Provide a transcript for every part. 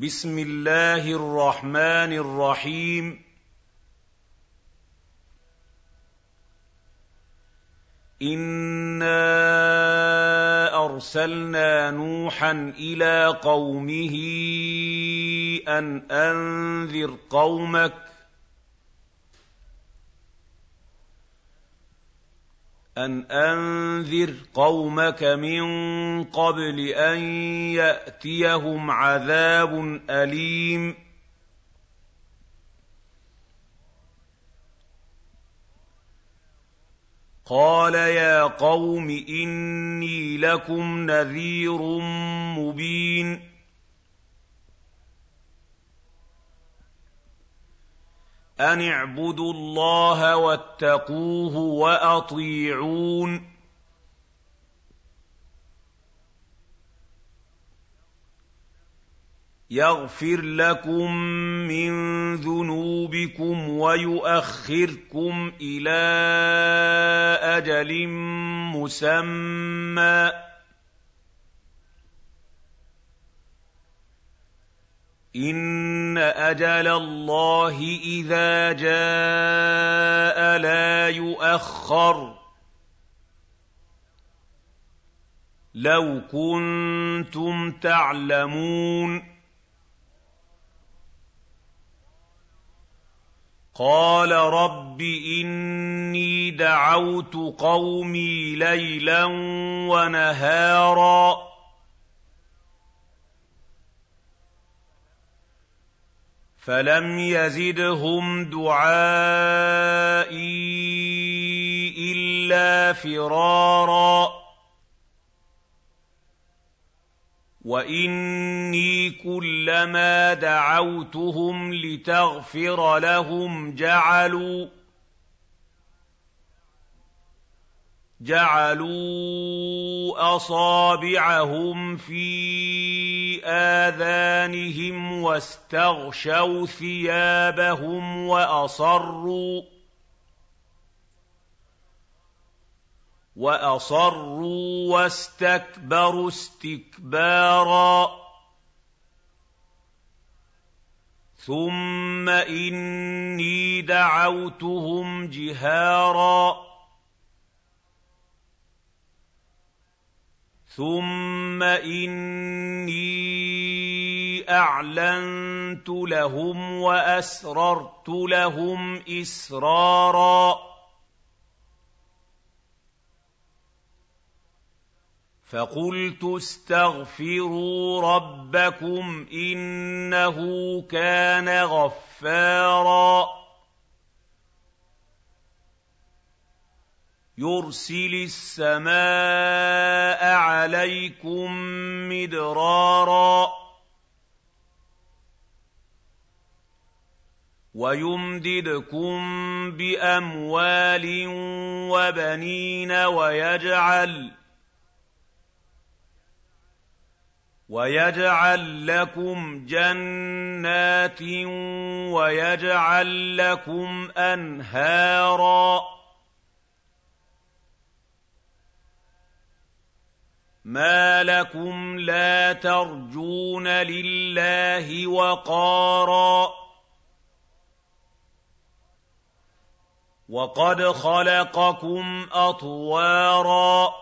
بسم الله الرحمن الرحيم. إنا أرسلنا نوحا إلى قومه أن أنذر قومك أن أنذر قومك من قبل أن يأتيهم عذاب أليم. قال يا قوم إني لكم نذير مبين. أن اعبدوا الله واتقوه وأطيعون يغفر لكم من ذنوبكم ويؤخركم إلى أجل مسمى إِنَّ أَجَلَ اللَّهِ إِذَا جَاءَ لَا يُؤَخَّرُ ۖ لَوْ كُنتُمْ تَعْلَمُونَ قَالَ رَبِّ إِنِّي دَعَوْتُ قَوْمِي لَيْلًا وَنَهَارًا فَلَمْ يَزِدْهُمْ دُعَائِي إِلَّا فِرَارًا وَإِنِّي كُلَّمَا دَعَوْتُهُمْ لِتَغْفِرَ لَهُمْ جَعَلُوا جعلوا أصابعهم في آذانهم واستغشوا ثيابهم وأصروا وأصروا واستكبروا استكبارا ثم إني دعوتهم جهارا ثم اني اعلنت لهم واسررت لهم اسرارا فقلت استغفروا ربكم انه كان غفارا يُرْسِلِ السَّمَاءَ عَلَيْكُم مِّدْرَارًا وَيُمْدِدْكُم بِأَمْوَالٍ وَبَنِينَ وَيَجْعَل وَيَجْعَل لَّكُمْ جَنَّاتٍ وَيَجْعَل لَّكُمْ أَنْهَارًا مَا لَكُمْ لَا تَرْجُونَ لِلَّهِ وَقَارًا وَقَدْ خَلَقَكُمْ أَطْوَارًا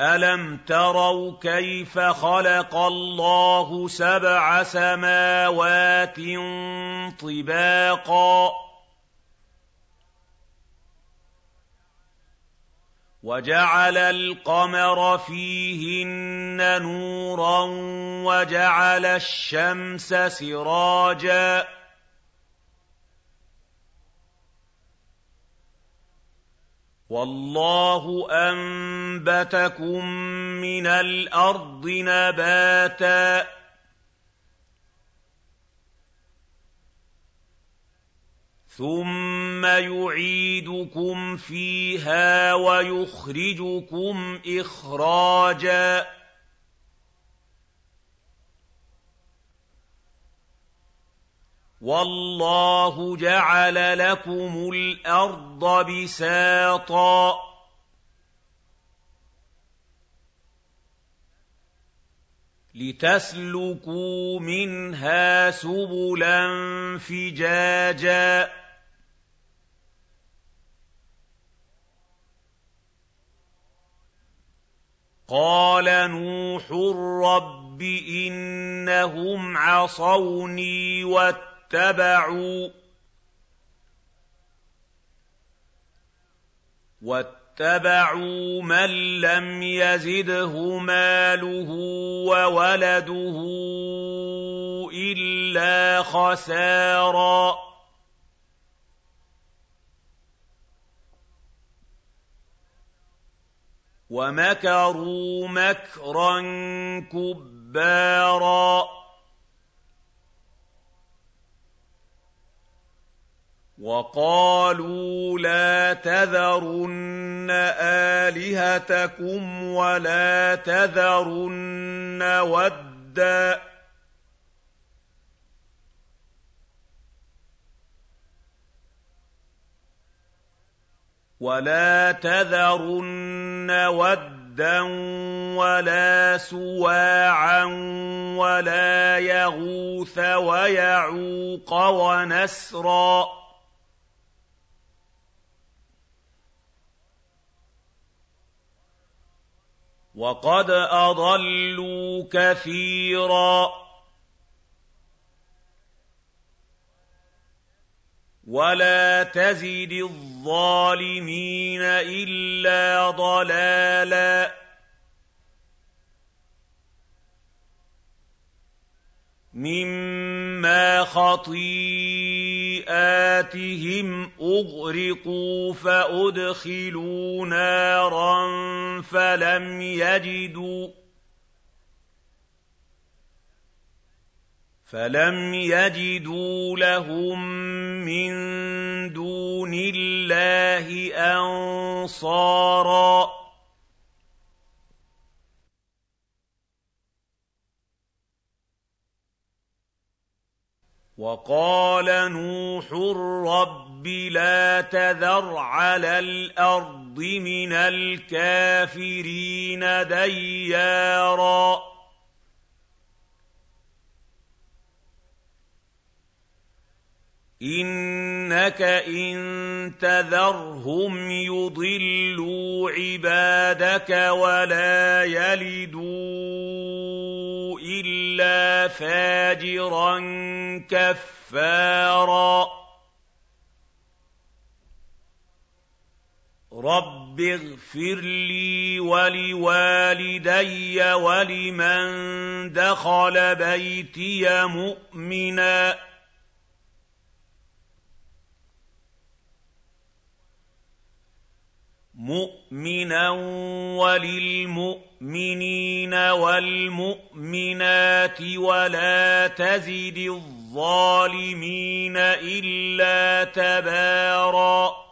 أَلَمْ تَرَوْا كَيْفَ خَلَقَ اللَّهُ سَبْعَ سَمَاوَاتٍ طِبَاقًا وَجَعَلَ الْقَمَرَ فِيهِنَّ نُورًا وَجَعَلَ الشَّمْسَ سِرَاجًا وَاللَّهُ أَنبَتَكُم مِّنَ الْأَرْضِ نَبَاتًا ثُمَّ يُعِيدُكُمْ فِيهَا وَيُخْرِجُكُمْ إِخْرَاجًا وَاللَّهُ جَعَلَ لَكُمُ الْأَرْضَ بِسَاطًا لِتَسْلُكُوا مِنْهَا سُبُلًا فِجَاجًا قَالَ نُوحٌ رَّبِّ إِنَّهُمْ عَصَوْنِي وَاتَّبَعُوا مَن لَّمْ يَزِدْهُ مَالُهُ وَوَلَدُهُ إِلَّا خَسَارًا وَمَكَرُوا مَكْرًا كُبَّارًا. وَقَالُوا لَا تَذَرُنَّ آلِهَتَكُمْ وَلَا تَذَرُنَّ وَدًّا. وَلَا تَذَرُنَّ وَدًّا وَلَا سُوَاعًا وَلَا يَغُوثَ وَيَعُوقَ وَنَسْرًا وَقَدْ أَضَلُّوا كَثِيرًا وَلَا تَزِدِ الظَّالِمِينَ إِلَّا ضَلَالًا مِّمَّا خَطِيئَاتِهِمْ أُغْرِقُوا فَأُدْخِلُوا نَارًا فَلَمْ يَجِدُوا فَلَمْ يَجِدُوا لَهُم مِّن اللَّهِ أَنصَارًا. وَقَالَ نُوحٌ رَّبِّ لَا تَذَرْ عَلَى الْأَرْضِ مِنَ الْكَافِرِينَ دَيَّارًا. إِنَّكَ إِن تَذَرْهُمْ يُضِلُّوا عِبَادَكَ وَلَا يَلِدُوا إِلَّا فَاجِرًا كَفَّارًا رَّبِّ اغْفِرْ لِي وَلِوَالِدَيَّ وَلِمَن دَخَلَ بَيْتِيَ مُؤْمِنًا مُؤْمِنًا وَلِلْمُؤْمِنِينَ وَالْمُؤْمِنَاتِ وَلَا تَزِدِ الظَّالِمِينَ إِلَّا تَبَارًا